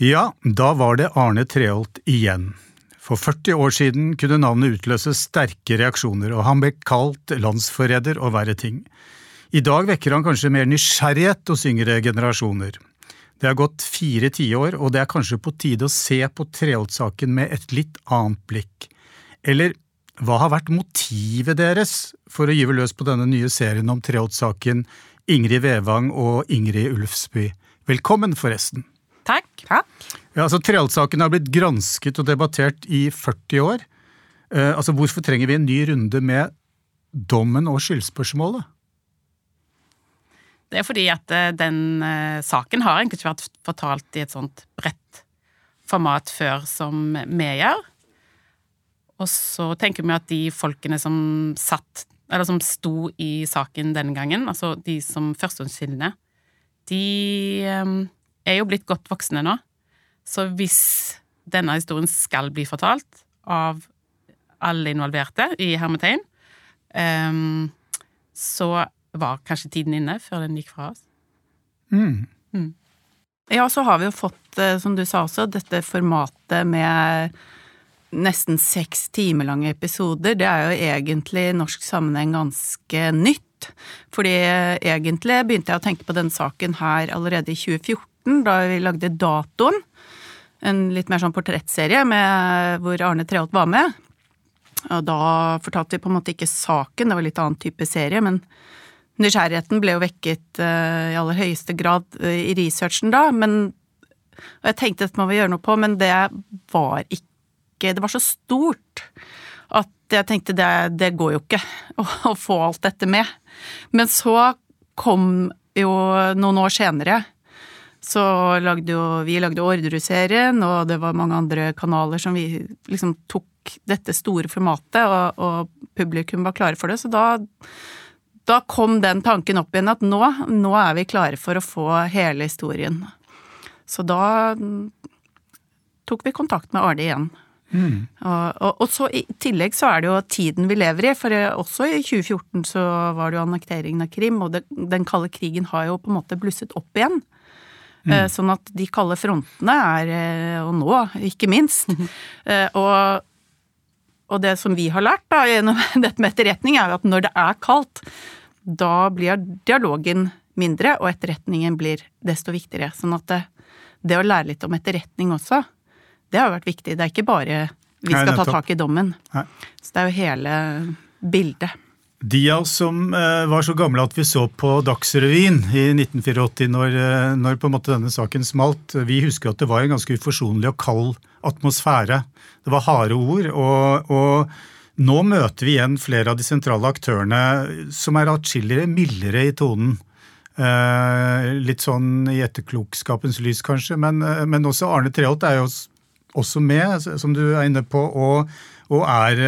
Ja, da var det Arne Treholt igjen. For 40 år siden kunne navnet utløse sterke reaksjoner, og han ble kalt landsforræder og verre ting. I dag vekker han kanskje mer nysgjerrighet hos yngre generasjoner. Det har gått fire tiår, og det er kanskje på tide å se på Treholt-saken med et litt annet blikk. Eller hva har vært motivet deres for å gyve løs på denne nye serien om Treholt-saken, Ingrid Vevang og Ingrid Ulfsby? Velkommen, forresten. Takk. Takk. Ja, altså Treholt-saken har blitt gransket og debattert i 40 år. Eh, altså Hvorfor trenger vi en ny runde med dommen og skyldspørsmålet? Det er fordi at eh, den eh, saken har egentlig ikke vært fortalt i et sånt bredt format før som vi gjør. Og så tenker vi at de folkene som satt, eller som sto i saken denne gangen, altså de som førstehåndskildene, de ehm, er jo blitt godt voksne nå. Så hvis denne historien skal bli fortalt av alle involverte i hermetegn, um, så var kanskje tiden inne før den gikk fra oss. Mm. Mm. Ja, så har vi jo fått, eh, som du sa også, dette formatet med nesten seks timer lange episoder, det er jo egentlig i norsk sammenheng ganske nytt. Fordi egentlig begynte jeg å tenke på denne saken her allerede i 2014, da vi lagde Datoen. En litt mer sånn portrettserie med, hvor Arne Treholt var med. Og da fortalte vi på en måte ikke saken, det var litt annen type serie, men nysgjerrigheten ble jo vekket uh, i aller høyeste grad uh, i researchen da. Men, og jeg tenkte dette må vi gjøre noe på, men det var ikke Det var så stort at jeg tenkte det, det går jo ikke å, å, få alt dette med. Men så kom jo noen år senere så lagde jo vi lagde Orderud-serien, og det var mange andre kanaler som vi liksom tok dette store formatet, og, og publikum var klare for det. Så da, da kom den tanken opp igjen at nå, nå er vi klare for å få hele historien. Så da tok vi kontakt med Arne igjen. Mm. Og, og, og, så i tillegg så er det jo tiden vi lever i, for også i 2014 så var det jo annekteringen av Krim, og det, den kalde krigen har jo på en måte blusset opp igjen. Mm. Eh, sånn at de kalde frontene er, å og nå, ikke minst. Mm. Og, og, det som vi har lært da, gjennom dette med etterretning, er at når det er kaldt, da blir dialogen mindre, og etterretningen blir desto viktigere. Sånn at det, det å lære litt om etterretning også, det har vært viktig. Det er ikke bare vi skal ta tak i dommen. Nei. Så det er jo hele bildet. De av oss som eh, var så gamle at vi så på Dagsrevyen i 1984, når, eh, når, på en måte denne saken smalt, vi husker at det var en ganske uforsonlig og kald atmosfære. Det var harde ord. og, og nå møter vi igjen flere av de sentrale aktørene som er atskillig mildere i tonen. Eh, litt sånn i etterklokskapens lys, kanskje, men, men også Arne Treholt er jo også med, som du er inne på, og, og er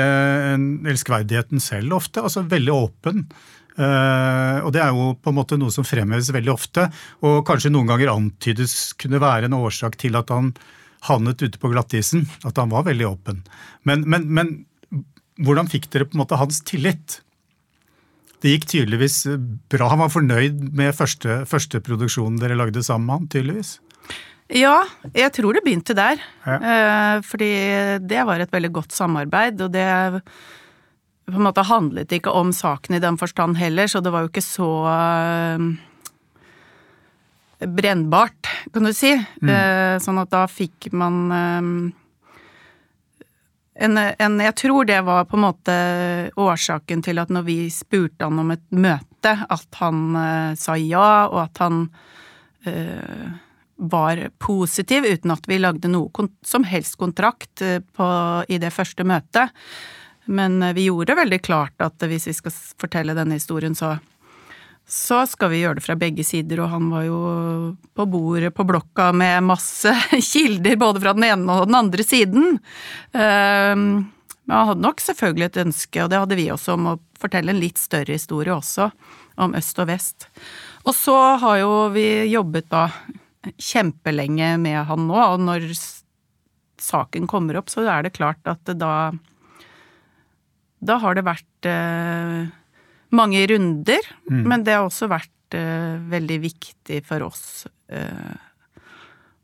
en elskverdigheten selv ofte. Altså veldig åpen. Uh, og det er jo på en måte noe som fremheves veldig ofte, og kanskje noen ganger antydes kunne være en årsak til at han havnet ute på glattisen. At han var veldig åpen. Men, men, men hvordan fikk dere på en måte hans tillit? Det gikk tydeligvis bra. Han var fornøyd med første, første produksjonen dere lagde sammen med han, tydeligvis? Ja, jeg tror det begynte der. Ja. Eh, fordi det var et veldig godt samarbeid, og det på en måte handlet ikke om saken i den forstand heller, så det var jo ikke så uh, brennbart, kan du si. Mm. Uh, sånn at da fikk man en, en, Jeg tror det var på en måte årsaken til at når vi spurte han om et møte, at han sa ja, og at han var positiv, uten at vi lagde noe som helst kontrakt eh, på, i det første møtet. Men eh, vi gjorde veldig klart at hvis vi skal fortelle denne historien, så, så skal vi gjøre det fra begge sider, og han var jo på bordet på blokka med masse kilder både fra den ene og den andre siden. Ehm, men han hadde nok selvfølgelig et ønske, og det hadde vi også, om å fortelle en litt større historie også, om øst og vest. Og så har jo vi jobbet da kjempelenge med han nå, og når saken kommer opp, så er det klart at da Da har det vært eh, mange runder, mm. men det har også vært eh, veldig viktig for oss eh,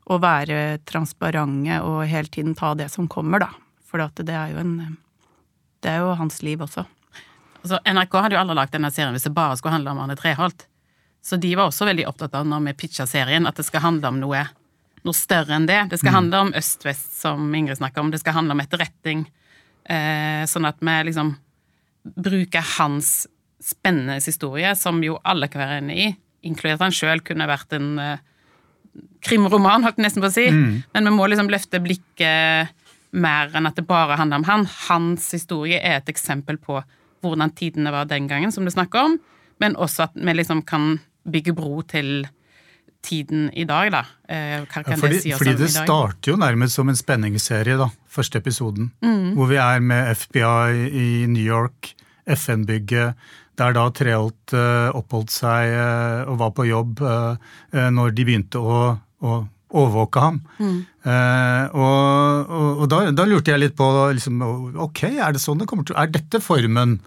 å være transparente og hele tiden ta det som kommer, da. For det er jo en Det er jo hans liv også. Altså, NRK hadde jo aldri lagd denne serien hvis det bare skulle handle om Arne Treholt. Så de var også veldig opptatt av når vi pitcha serien, at det skal handle om noe, noe større enn det. Det skal mm. handle om øst-vest, som Ingrid snakker om. Det skal handle om etterretning. Eh, sånn at vi liksom bruker hans spennende historie, som jo alle kan være enig i, inkludert han sjøl, kunne vært en eh, krimroman, holdt jeg nesten på å si. Mm. Men vi må liksom løfte blikket mer enn at det bare handler om han. Hans historie er et eksempel på hvordan tidene var den gangen, som du snakker om, men også at vi liksom kan bygge bro til tiden i dag, da. Eh, fordi, si fordi det starter jo nærmest som en spenningsserie, da. Første episoden. Mm. Hvor vi er med FBI i New York, FN-bygget, der da Treholt uh, oppholdt seg uh, og var på jobb uh, når de begynte å, å overvåke ham. Mm. og, og, og da, da, lurte jeg litt på liksom, Ok, er det sånn det kommer til Er dette formen?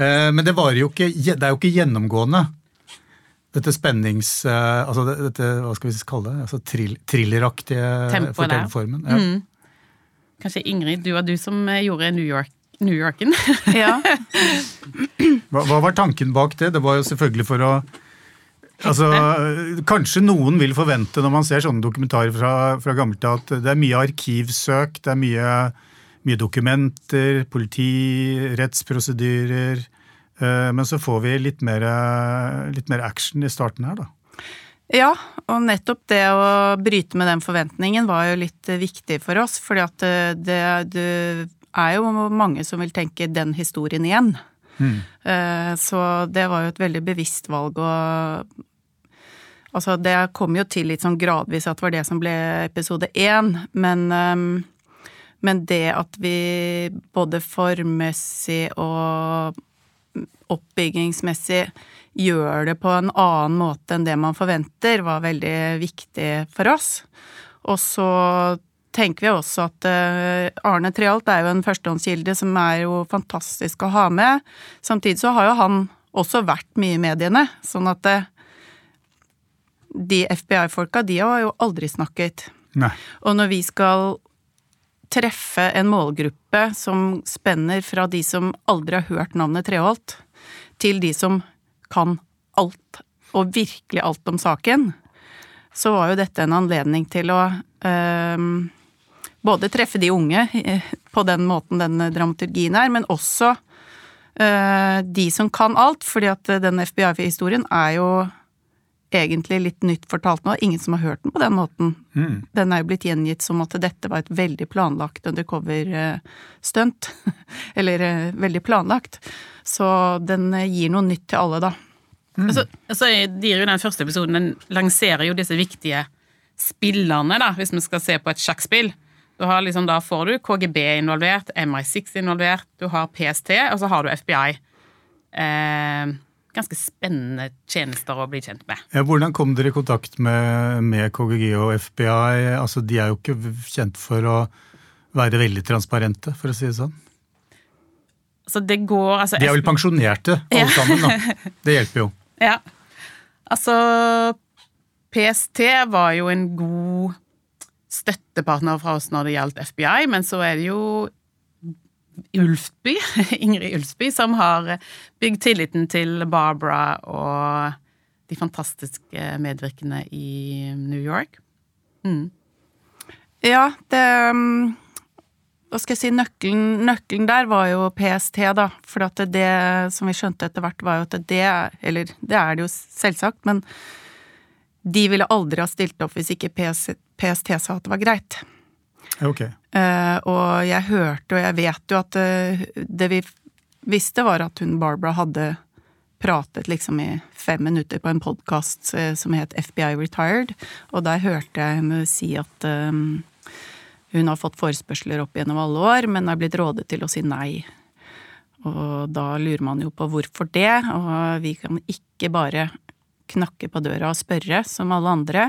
men det, jo ikke, det er jo ikke gjennomgående dette spennings... Uh, altså dette, hva skal vi kalle det? Altså trill, thrilleraktige fortellerformen. Ja. Mm. Kanskje Ingrid, du var du som gjorde New York New Yorken. ja. hva, hva, var tanken bak det? Det var jo selvfølgelig for å Altså, Kanskje noen vil forvente når man ser sånne dokumentarer fra, fra gammelt av, at det er mye arkivsøk, det er mye, mye dokumenter, politi, rettsprosedyrer. Eh, men så får vi litt mer, litt mer action i starten her, da. Ja, og nettopp det å bryte med den forventningen var jo litt viktig for oss. fordi at det, det er jo mange som vil tenke den historien igjen. Mm. Så det var jo et veldig bevisst valg å Altså, det kom jo til litt sånn gradvis at det var det som ble episode én, men, ehm, men det at vi både formmessig og oppbyggingsmessig gjør det på en annen måte enn det man forventer, var veldig viktig for oss. Og så tenker vi også at eh, Arne Treholt er jo en førstehåndskilde som er jo fantastisk å ha med. Samtidig så har jo han også vært mye i mediene, sånn at eh, de FBI-folka, de har jo aldri snakket. Nei. Og når vi skal treffe en målgruppe som spenner fra de som aldri har hørt navnet Treholt, til de som kan alt, og virkelig alt om saken, så var jo dette en anledning til å øh, både treffe de unge eh, på den måten den dramaturgien er, men også uh, de som kan alt, fordi at den FBI-historien er jo egentlig litt nytt fortalt nå. Ingen som har hørt den på den måten. Mm. Den er jo blitt gjengitt som at dette var et veldig planlagt undercover-stunt. Eller uh, veldig planlagt. Så den gir noe nytt til alle, da. Mm. Så, så gir jo den første episoden Den lanserer jo disse viktige spillerne, da, hvis vi skal se på et sjakkspill. Du har liksom, da får du KGB involvert, MI6 involvert, du har PST, og så har du FBI. Eh, ganske spennende tjenester å bli kjent med. Ja, hvordan kom dere i kontakt med, med, KGG og FBI? Altså, De er jo ikke kjent for å være veldig transparente, for å si det sånn. Altså, det går altså, De er vel pensjonerte, alle ja. sammen, da. Det hjelper jo. Ja. Altså PST var jo en god støttepartner fra oss når det gjaldt FBI, men så er det jo Ulfby, Ingrid Ulfby, som har bygd tilliten til Barbara og de fantastiske medvirkende i New York. Mm. Ja, det um, Hva skal jeg si, nøkkelen, nøkkelen, der var jo PST, da. For at det som vi skjønte etter hvert, var jo at det Eller det er det jo selvsagt, men de ville aldri ha stilt opp hvis ikke PST, sa at det var greit. Ok. Uh, og jeg hørte, og jeg vet jo at uh, det vi visste, var at hun Barbara hadde pratet liksom i fem minutter på en podkast uh, som het FBI Retired, og der hørte jeg henne si at um, hun har fått forespørsler opp gjennom alle år, men har blitt rådet til å si nei. Og da lurer man jo på hvorfor det, og vi kan ikke bare knakke på døra og spørre, som alle andre.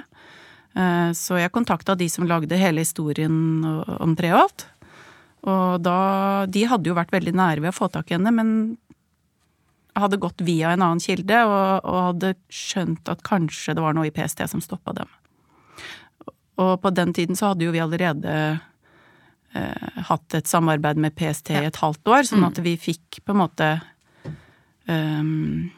Eh, så jeg kontakta de som lagde hele historien om Treholt. Og da De hadde jo vært veldig nære ved å få tak i henne, men hadde gått via en annen kilde og, og hadde skjønt at kanskje det var noe i PST som stoppa dem. Og på den tiden så hadde jo vi allerede eh, hatt et samarbeid med PST i et halvt år, sånn at vi fikk på en måte um,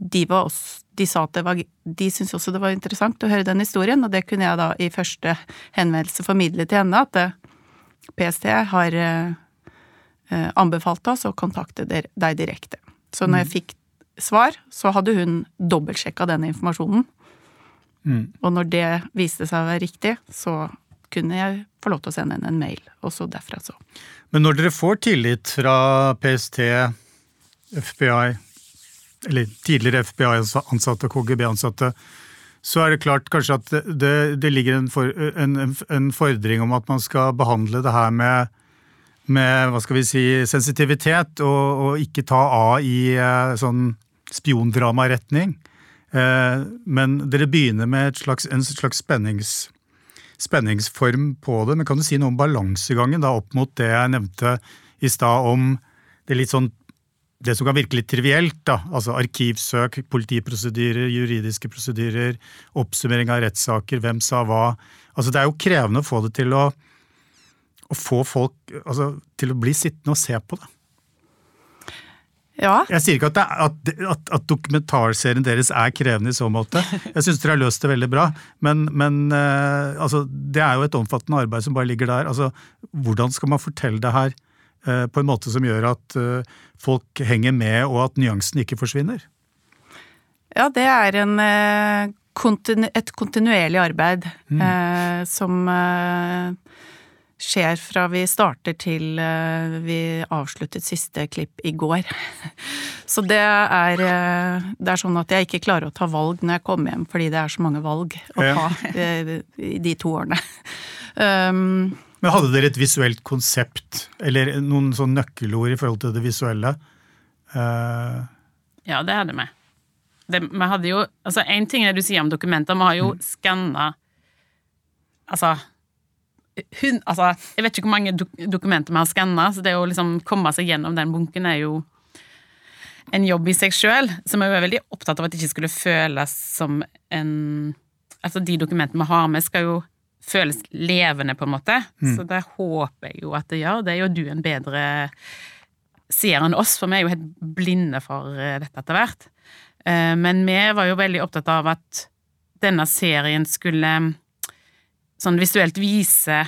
de, var også, de sa at det var De syntes også det var interessant å høre den historien, og det kunne jeg da i første henvendelse formidle til henne, at eh, PST har eh, anbefalt oss å kontakte deg direkte. Så når jeg fikk svar, så hadde hun dobbeltsjekka den informasjonen. Mm. Og når det viste seg å være riktig, så kunne jeg få lov til å sende henne en mail. Også derfra, så. Men når dere får tillit fra PST, FBI, eller tidligere FBI-ansatte og KGB-ansatte, så er det klart kanskje at det, det ligger en, for, en, en, fordring om at man skal behandle det her med, med hva skal vi si, sensitivitet, og, og ikke ta av i eh, sånn spiondramaretning. Eh, men dere begynner med slags, en slags spennings, spenningsform på det. Men kan du si noe om balansegangen da opp mot det jeg nevnte i stad om det litt sånn det som kan virke litt trivielt, da, altså arkivsøk, politiprosedyrer, juridiske prosedyrer, oppsummering av rettssaker, hvem sa hva. Altså Det er jo krevende å få det til å, å få folk altså, til å bli sittende og se på det. Ja. Jeg sier ikke at, det, at, at, at dokumentarserien deres er krevende i så måte. Jeg syns dere har løst det veldig bra, men, men uh, altså, det er jo et omfattende arbeid som bare ligger der. Altså, hvordan skal man fortelle det her? Eh, på en måte som gjør at eh, folk henger med, og at nyansen ikke forsvinner? Ja, det er en, eh, et kontinuerlig arbeid mm. eh, som skjer fra vi starter til vi avsluttet siste klipp i går. Så det er, det er sånn at jeg ikke klarer å ta valg når jeg kommer hjem, fordi det er så mange valg å ta i de to årene. Um, Men hadde dere et visuelt konsept, eller noen sånn nøkkelord i forhold til det visuelle? Uh... Ja, det hadde vi. Det, vi hadde jo Altså, én ting er det du sier om dokumenter, vi har jo mm. skanna Altså hun, altså, jeg vet ikke hvor mange dok dokumenter vi har skanna, så det å liksom komme seg gjennom den bunken er jo en jobb i seg sjøl. Så vi er veldig opptatt av at det ikke skulle føles som en Altså, de dokumentene vi har med, skal jo føles levende, på en måte. Mm. Så det håper jeg jo at det gjør. Det er jo du en bedre seer enn oss, for vi er jo helt blinde for eh, dette etter hvert. Eh, men vi var jo veldig opptatt av at denne serien skulle sånn visuelt vise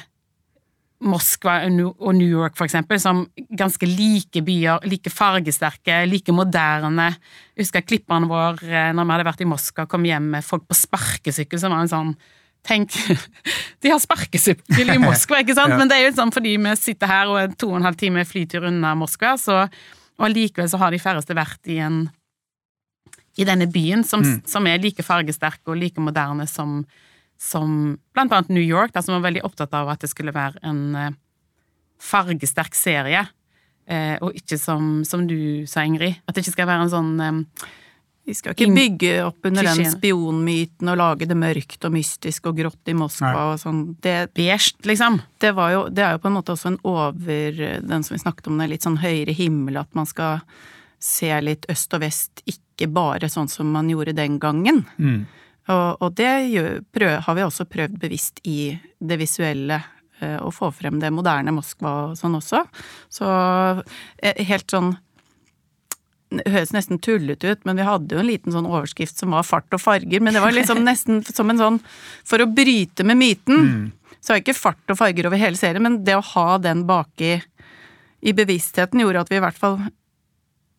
Moskva og New York, for eksempel, som ganske like byer, like fargesterke, like moderne. Jeg husker klipperen våre eh, når vi hadde vært i Moskva, kom hjem med folk på sparkesykkel, som var en sånn Tenk, de har sparkesykkel i Moskva, ikke sant? ja. Men det er jo sånn fordi vi sitter her og er to og en halv time flytur unna Moskva, så, og allikevel så har de færreste vært i en i denne byen, som, mm. som er like fargesterk og like moderne som, som blant annet New York, der som var veldig opptatt av at det skulle være en uh, fargesterk serie. Uh, og ikke som, som, du sa, Ingrid, at det ikke skal være en sånn um, vi skal ikke bygge opp under den spionmyten og lage det mørkt og mystisk og grått i Moskva Nei. og sånn. Det, Beige, liksom. Det, jo, det, er jo på en måte også en over Den som vi snakket om, den litt sånn høyere himmel, at man skal se litt øst og vest, ikke bare sånn som man gjorde den gangen. Mm. Og, og, det gjør, prøv, har vi også prøvd bevisst i det visuelle eh, å få frem det moderne Moskva og sånn også. Så eh, helt sånn høres nesten tullete ut, men vi hadde jo en liten sånn overskrift som var fart og farger. Men det var liksom nesten som en sånn For å bryte med myten, mm. så er ikke fart og farger over hele serien, men det å ha den baki i bevisstheten gjorde at vi i hvert fall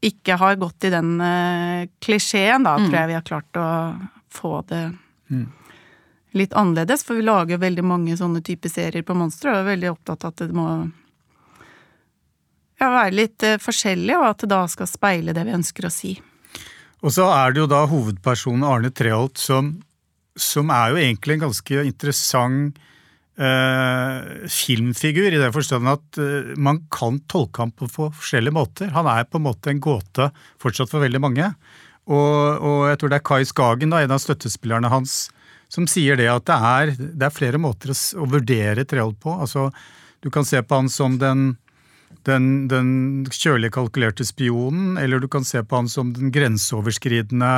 ikke har gått i den uh, klisjeen, da, mm. tror jeg vi har klart å få det mm. litt annerledes. For vi lager veldig mange sånne typer serier på Monstre, og er veldig opptatt av at det må ja, være litt forskjellige, forskjellig, og at det da skal speile det vi ønsker å si. Og så er det jo da hovedpersonen Arne Treholt som, som er jo egentlig en ganske interessant eh, filmfigur, i den forstand at eh, man kan tolke ham på forskjellige måter. Han er på en måte en gåte fortsatt for veldig mange. Og, og jeg tror det er Kai Skagen, da, en av støttespillerne hans, som sier det at det er, det er flere måter å, å vurdere Treholt på. Altså, du kan se på han som den den, den kjølig kalkulerte spionen, eller du kan se på han som den grenseoverskridende,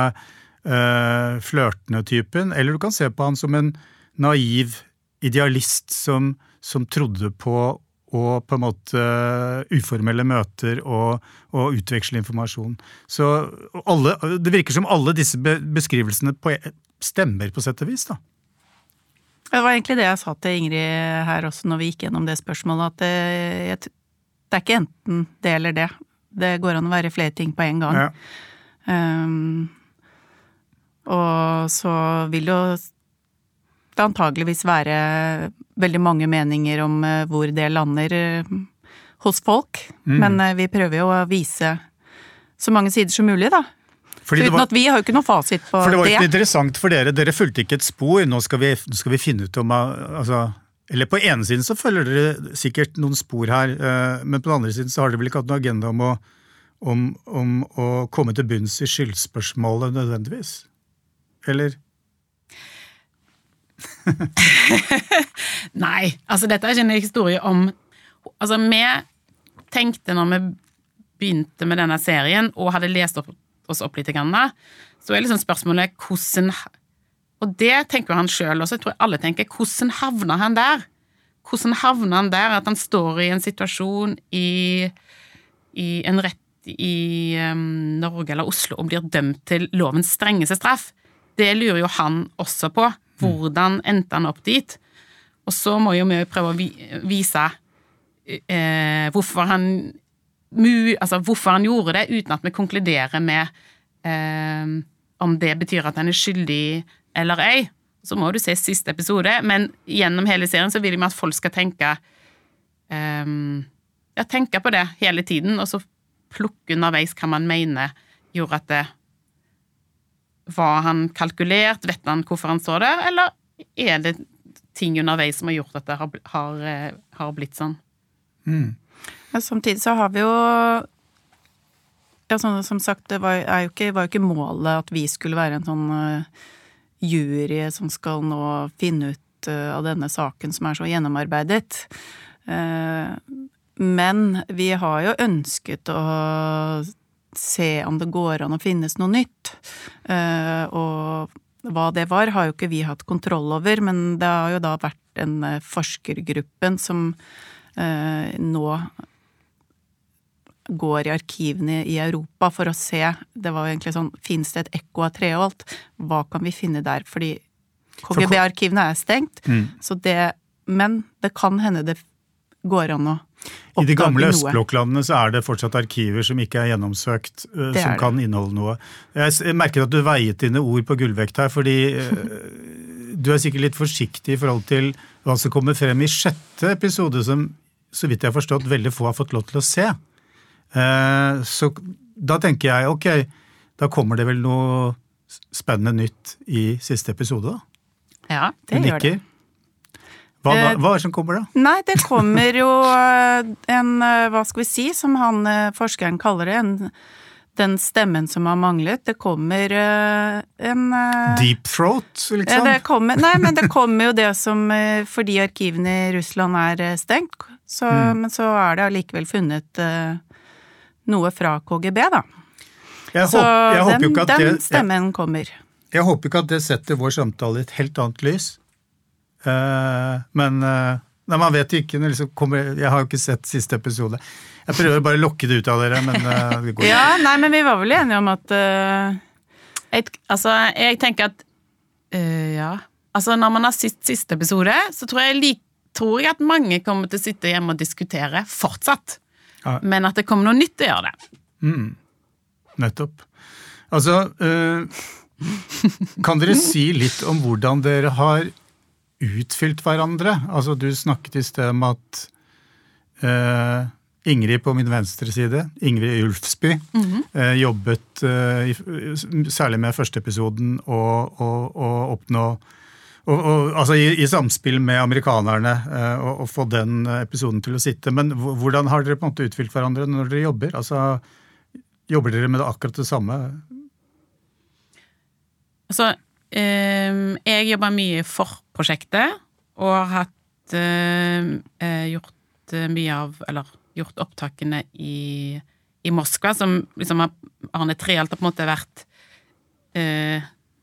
øh, flørtende typen, eller du kan se på han som en naiv idealist som, som trodde på og på en måte uformelle møter og, og utveksle informasjon. Så alle, det virker som alle disse beskrivelsene på, e, stemmer på sett og vis, da. Det var egentlig det jeg sa til Ingrid her også når vi gikk gjennom det spørsmålet, at det, det er ikke enten det eller det. Det går an å være flere ting på en gang. Ja. Um, og så vil jo det antageligvis være veldig mange meninger om eh, hvor det lander eh, hos folk. Mm. Men eh, vi prøver jo å vise så mange sider som mulig, da. Fordi Uten var, at vi har jo ikke noe fasit på det. For det var ikke interessant for dere. Dere fulgte ikke et spor. Nå skal vi, nå skal vi finne ut om altså, Eller på ene siden så følger dere sikkert noen spor her, men på den andre siden så har dere vel ikke hatt noen agenda om å, om, om å komme til bunns i skyldspørsmålet nødvendigvis? Eller? Nei, altså dette er ikke en historie om Altså, vi tenkte når vi begynte med denne serien og hadde lest opp, oss opp litt, så er liksom spørsmålet hvordan Og det tenker han sjøl, og så tror jeg alle tenker hvordan havna han der? Hvordan havna han der at han står i en situasjon i, i en rett i um, Norge eller Oslo og blir dømt til lovens strengeste straff? Det lurer jo han også på. Hvordan endte han opp dit? Og så må jo vi prøve å vise eh, hvorfor, han, altså hvorfor han gjorde det, uten at vi konkluderer med eh, om det betyr at han er skyldig eller ei. Så må du se siste episode, men gjennom hele serien så vil vi at folk skal tenke um, Ja, tenke på det hele tiden, og så plukke underveis hva man mener gjorde at det var han kalkulert? Vet han hvorfor han står der, eller er det ting underveis som har gjort at det har, har, eh, har blitt sånn? Mm. Ja, samtidig så har vi jo ja, sånn, som sagt, det var jo, ikke, var jo, ikke, målet at vi skulle være en sånn uh, jury som skal nå finne ut uh, av denne saken som er så gjennomarbeidet. Uh, men vi har jo ønsket å se om det går an å finnes noe nytt. Eh, og hva det var, har jo ikke vi hatt kontroll over, men det har jo da vært den eh, forskergruppen som eh, nå går i arkivene i Europa for å se Det var egentlig sånn Fins det et ekko av Treholt? Hva kan vi finne der? Fordi KGB-arkivene er stengt, mm. så det Men det kan hende det går an å oppdage noe. i de gamle østblokklandene så er det fortsatt arkiver som ikke er gjennomsøkt, uh, som er kan inneholde noe. Jeg merker at du veiet dine ord på gullvekt her, fordi uh, du er sikkert litt forsiktig i forhold til hva som kommer frem i sjette episode, som så vidt jeg har forstått veldig få har fått lov til å se. Uh, så da tenker jeg ok, da kommer det vel noe spennende nytt i siste episode, da? Ja, det gjør det. Hva, hva, hva, er det som kommer, da? Nei, det kommer jo eh, en, eh, hva skal vi si, som han eh, forskeren kaller det, en, den stemmen som har manglet. Det kommer en Deep throat, liksom? Det kommer, nei, men det kommer jo det som Fordi arkivene i Russland er stengt, så, mm. men så er det allikevel funnet noe fra KGB, da. Jeg så håper, den, den det, stemmen jeg, kommer. Jeg håper ikke at det setter vår samtale i et helt annet lys. Uh, men uh, Nei, man vet ikke. Liksom kommer, jeg har jo ikke sett siste episode. Jeg prøver bare å lokke det ut av dere, men uh, det går ikke. Ja, nei, men vi var vel enige om at jeg, Altså, jeg tenker at Ja. Altså, når man har sett siste episode, så tror jeg, tror jeg at mange kommer til å sitte hjemme og diskutere fortsatt. Ja. Men at det kommer noe nytt å gjøre det. Mm. Nettopp. Altså øh, Kan dere si litt om hvordan dere har utfylt hverandre. Altså, du snakket i sted om at øh, Ingrid på min venstre side, Ingrid Ulfsby, mm -hmm. øh, jobbet særlig med førsteepisoden og oppnå og, og, altså i, i, samspill med amerikanerne og, og, få den episoden til å sitte. Men hvordan har dere på en måte utfylt hverandre når dere jobber? Altså, Jobber dere med det akkurat det samme? Altså, Ehm, jeg jobber mye for prosjektet, og har hatt eh, eh, gjort eh, mye av Eller gjort opptakene i, i Moskva, som liksom har Arne Treholt har på en måte vært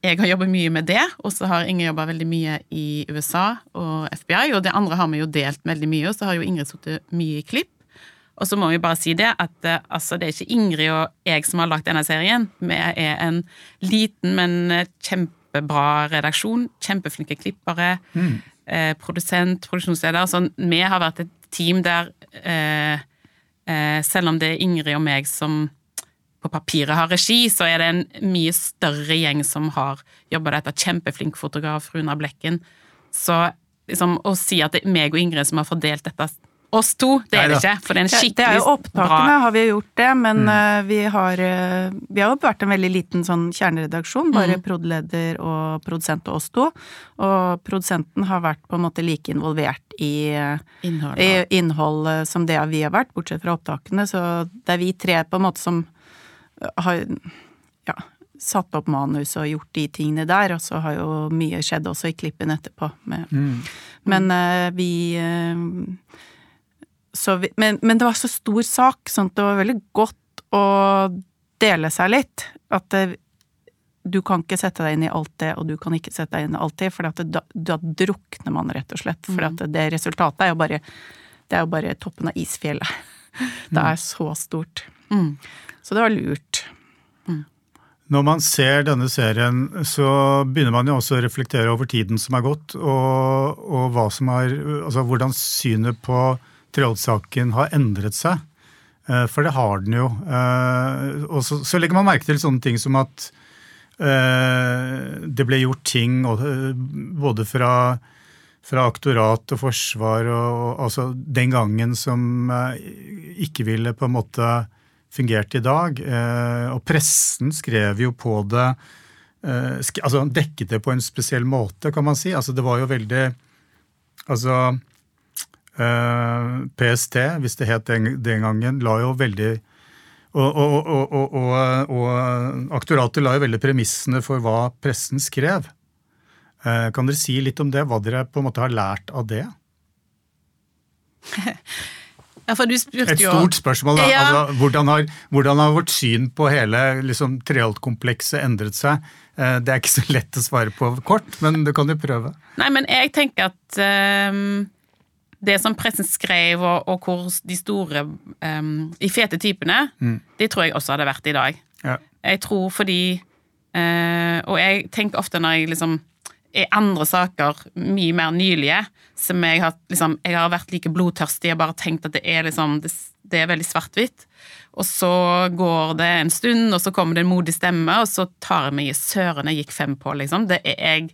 jeg har jobbet mye med det, og så har Ingrid jobba veldig mye i USA og FBI, og det andre har vi jo delt veldig mye, og så har jo Ingrid sittet mye i klipp. Og så må vi bare si det, at eh, altså, det er ikke Ingrid og jeg som har lagd denne serien. Vi er en liten, men eh, kjempebra redaksjon. Kjempeflinke klippere. Mm. Eh, produsent, produksjonsleder. Så vi har vært et team der eh, eh, selv om det er Ingrid og meg som på papiret har regi, så er det en mye større gjeng som har jobba dette. Kjempeflink fotograf, Runa Blekken. Så liksom, å si at det er meg og Ingrid som har fordelt dette oss to, det er det ikke. For det er en skikkelig bra Det er jo opptakene, har vi gjort det, men mm. uh, vi har uh, Vi har jo vært en veldig liten sånn kjerneredaksjon, bare mm. prod.leder og produsent og oss to. Og produsenten har vært på en måte like involvert i innholdet innhold som det vi har vært, bortsett fra opptakene. Så det er vi tre på en måte som har ja, satt opp manus og gjort de tingene der, og så har jo mye skjedd også i klippen etterpå. Med, mm. Men uh, vi, uh, vi men, men, det var så stor sak, sånn at det var veldig godt å dele seg litt. At det, du kan ikke sette deg inn i alt det, og du kan ikke sette deg inn i alt det, for da, da, drukner man rett og slett. For mm. det resultatet er jo bare Det er jo bare toppen av isfjellet. Det er så stort. Mm. Så det var lurt. Mm. Når man ser denne serien, så begynner man jo også å reflektere over tiden som er gått, og, og har, altså hvordan synet på Treholt-saken har endret seg. Eh, for det har den jo. Eh, og så, så legger man merke til sånne ting som at eh, det ble gjort ting både fra, fra aktorat og forsvar og altså den gangen som ikke ville på en måte fungerte i dag. Eh, og pressen skrev jo på det eh, Altså dekket det på en spesiell måte, kan man si. Altså det var jo veldig Altså eh, PST, hvis det het den, gangen, la jo veldig og, og, og, og, aktoratet la jo veldig premissene for hva pressen skrev. Kan dere si litt om det, hva dere på en måte har lært av det? Ja, for du spurte jo... Et stort spørsmål. da. Ja. Altså, hvordan, har, hvordan, har, vårt syn på hele liksom, Treholt-komplekset endret seg? Eh, det er ikke så lett å svare på kort, men du kan jo prøve. Nei, men jeg tenker at um, det som pressen skrev, og, og hvor de store, um, de fete typene, mm. de tror jeg også hadde vært i dag. Ja. Jeg tror fordi uh, Og jeg tenker ofte når jeg liksom er andre saker, mye mer nylige, som jeg har liksom Jeg har vært like blodtørstig og bare tenkt at det er liksom Det, det er veldig svart-hvitt. Og så går det en stund, og så kommer det en modig stemme, og så tar jeg meg i søren jeg gikk fem på, liksom. Det er, jeg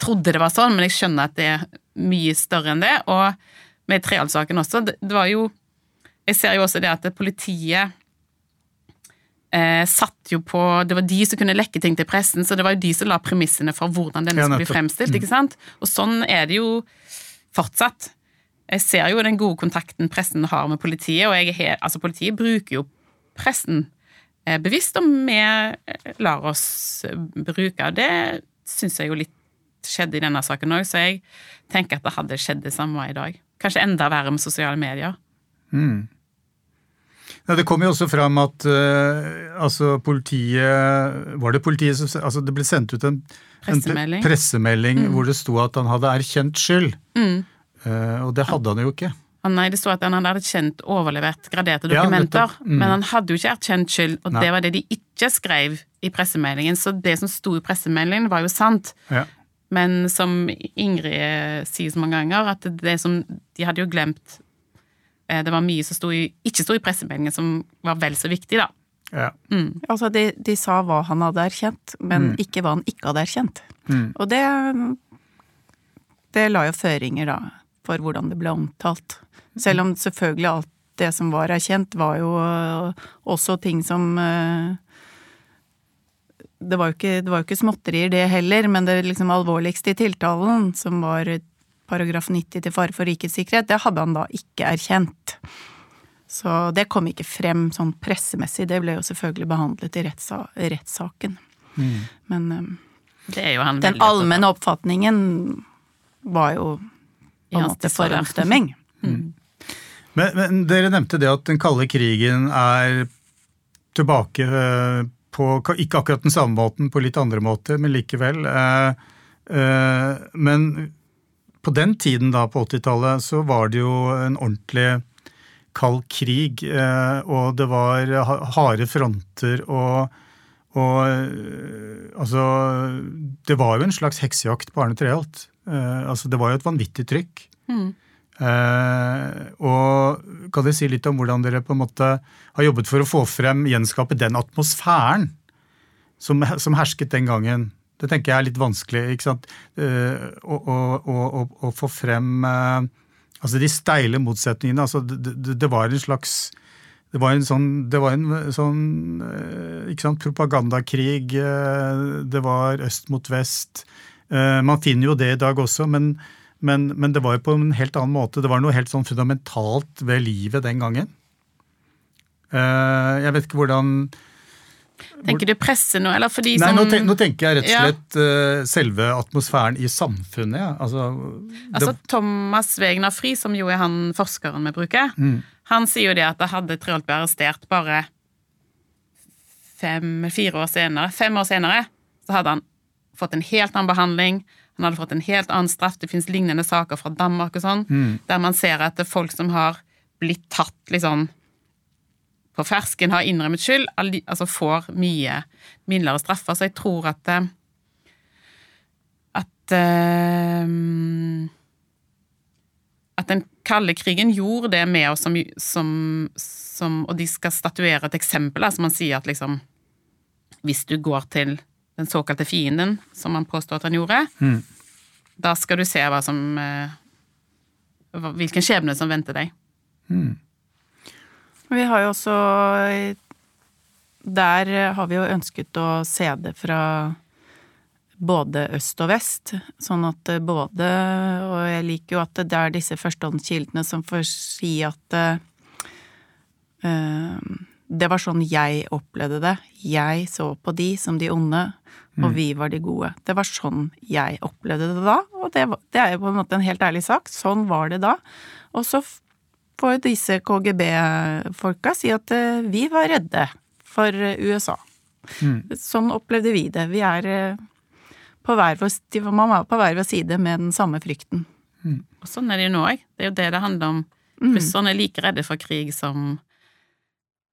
trodde det var sånn, men jeg skjønner at det er mye større enn det. Og med Treholt-saken også, det, det var jo Jeg ser jo også det at politiet eh, satt jo på Det var de som kunne lekke ting til pressen, så det var jo de som la premissene for hvordan denne skulle bli fremstilt. ikke sant? Og sånn er det jo fortsatt. Jeg ser jo den gode kontakten pressen har med politiet, og jeg, altså politiet bruker jo pressen eh, bevisst, og vi eh, lar oss bruke. Det syns jeg jo litt skjedde i denne saken òg, så jeg tenker at det hadde skjedd det samme i dag. Kanskje enda verre med sosiale medier. Mm. Ja, det kom jo også fram at uh, altså politiet Var det politiet som altså Det ble sendt ut en pressemelding, en pressemelding mm. hvor det sto at han hadde erkjent skyld. Mm. Uh, og det hadde han jo ikke. Nei, det sto at han hadde erkjent overlevert graderte dokumenter. Ja, mm. Men han hadde jo ikke erkjent skyld, og Nei. det var det de ikke skrev i pressemeldingen. Så det som sto i pressemeldingen, var jo sant. Ja. Men som Ingrid sier så mange ganger, at det som De hadde jo glemt det var mye som sto i, ikke sto i pressemeldingen som var vel så viktig, da. Ja. Mm. Altså, de, de, sa hva han hadde erkjent, men mm. ikke hva han ikke hadde erkjent. Mm. Og det Det la jo føringer, da, for hvordan det ble omtalt. Selv om selvfølgelig alt det som var erkjent, var jo også ting som eh, det var, jo ikke, det var jo ikke småtterier, det heller, men det liksom alvorligste i tiltalen, som var paragraf 90 til fare for rikets sikkerhet, det hadde han da ikke erkjent. Så det kom ikke frem sånn pressemessig, det ble jo selvfølgelig behandlet i rettsa rettssaken. Mm. Men um, den allmenne oppfatningen var jo på en måte forhåndsdømming. Mm. Men, men, dere nevnte det at den kalde krigen er tilbake eh, på ikke akkurat den samme måten, på litt andre måter, men likevel. Men på den tiden da, på 80-tallet, så var det jo en ordentlig kald krig, og det var harde fronter og og altså Det var jo en slags heksejakt på Arne Treholt. altså, det var jo et vanvittig trykk. Mm. Eh, og kan dere si litt om hvordan dere på en måte har jobbet for å få frem, gjenskape den atmosfæren som, som hersket den gangen? Det tenker jeg er litt vanskelig. ikke sant? Eh, å, å, å, å få frem eh, altså de steile motsetningene. altså Det, det, det var en slags det var en sånn, var en sånn eh, ikke sant, propagandakrig. Det var øst mot vest. Man finner jo det i dag også, men, men, men, det var jo på en helt annen måte. Det var noe helt sånn fundamentalt ved livet den gangen. Jeg vet ikke hvordan Tenker du presse nå, eller for de Nei, som nå, ten nå tenker jeg rett og slett ja. uh, selve atmosfæren i samfunnet. Ja. Altså, altså Thomas Wegner Fri, som jo er han forskeren vi bruker, mm. han sier jo det at det hadde Treholt blitt arrestert bare fem, fire år senere, fem år senere, så hadde han fått en helt annen behandling. Han hadde fått en helt annen straff. Det finnes lignende saker fra Danmark og sånn, mm. der man ser at det er folk som har blitt tatt liksom på fersken, har innrømmet skyld, altså får mye mildere straffer. Så jeg tror at eh, at um, at den kalde krigen gjorde det med oss som, som, som Og de skal statuere et eksempel. Altså man sier at liksom Hvis du går til den såkalte fienden, som han påstår at han gjorde, mm. da skal du se hva som eh, Hvilken skjebne som venter deg. Mm. Vi har jo også Der har vi jo ønsket å se det fra både øst og vest, sånn at både Og jeg liker jo at det er disse førstehåndskildene som får si at uh, det var sånn jeg opplevde det. Jeg så på de som de onde, og mm. vi var de gode. Det var sånn jeg opplevde det da, og det, det er jo på en måte en helt ærlig sak. Sånn var det da. Og så får disse KGB-folka si at eh, vi var redde for eh, USA. Mm. Sånn opplevde vi det. Vi er eh, på hver vår, på hver vår side med den samme frykten. Mm. Og sånn er det jo nå òg. Det er jo det det handler om. Mm. Russerne er like redde for krig som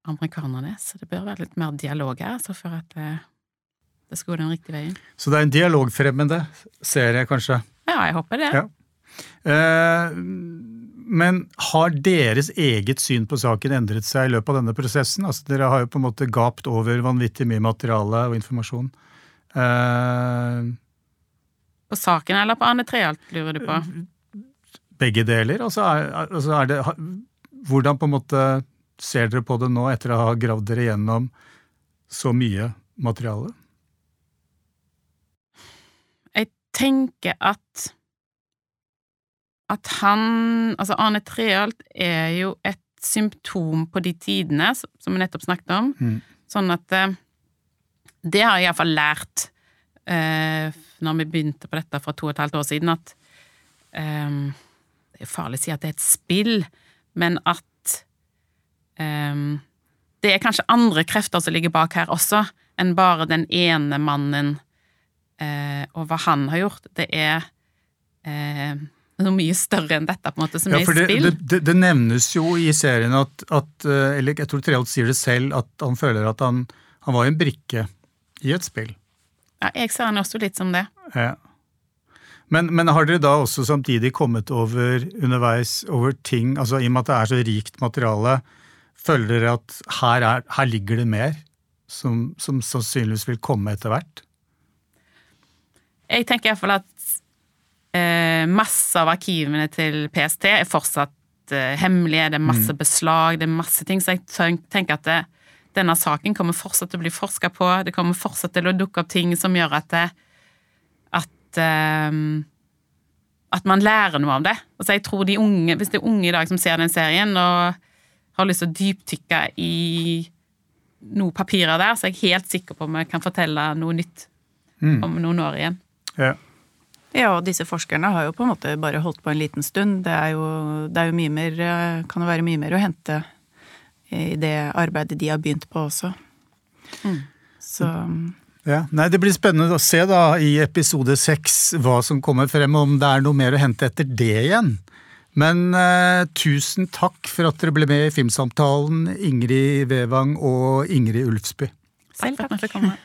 amerikanerne, så det bør være litt mer dialog her, så for at det, det skal gå den riktige veien. Så det er en dialogfremmende serie, kanskje? Ja, jeg håper det. Ja. Eh, men har deres eget syn på saken endret seg i løpet av denne prosessen? Altså, dere har jo på en måte gapt over vanvittig mye materiale og informasjon. Eh, på saken eller på Arne Treholt, lurer du på? Begge deler. Altså, er, altså er det, hvordan på en måte ser dere på det nå, etter å ha gravd dere gjennom så mye materiale? Jeg tenker at at han Altså, Arne Treholt er jo et symptom på de tidene som vi nettopp snakket om. Mm. Sånn at eh, Det har jeg iallfall lært eh, når vi begynte på dette for to og et halvt år siden, at eh, Det er farlig å si at det er et spill, men at eh, det er kanskje andre krefter som ligger bak her også, enn bare den ene mannen eh, og hva han har gjort. Det er eh, noe mye større enn dette, på en måte, som ja, er i spill. Det, det, det, nevnes jo i serien at, at eh, eller jeg tror Treholt sier det selv, at han føler at han, han var en brikke i et spill. Ja, jeg ser han også litt som det. Ja. Men, men, har dere da også samtidig kommet over underveis over ting, altså i og med at det er så rikt materiale, føler dere at her, er, her ligger det mer som, som sannsynligvis vil komme etter hvert? Jeg tenker iallfall at masse av arkivene til PST er fortsatt eh, hemmelige, det er masse mm. beslag, det er masse ting. Så jeg tenker at det, denne saken kommer fortsatt til å bli forska på. Det kommer fortsatt til å dukke opp ting som gjør at det, at, um, at man lærer noe av det. Altså jeg tror de unge, Hvis det er unge i dag som ser den serien og har lyst til å dyptykke i noen papirer der, så er jeg helt sikker på om jeg kan fortelle noe nytt mm. om noen år igjen. Ja. Ja, og disse forskerne har jo på en måte bare holdt på en liten stund. Det er jo, det er jo mye mer Kan jo være mye mer å hente i det arbeidet de har begynt på også. Mm. Så Ja, nei, Det blir spennende å se da i episode seks hva som kommer frem, om det er noe mer å hente etter det igjen. Men eh, tusen takk for at dere ble med i Filmsamtalen, Ingrid Vevang og Ingrid Ulfsby. Selv Takk for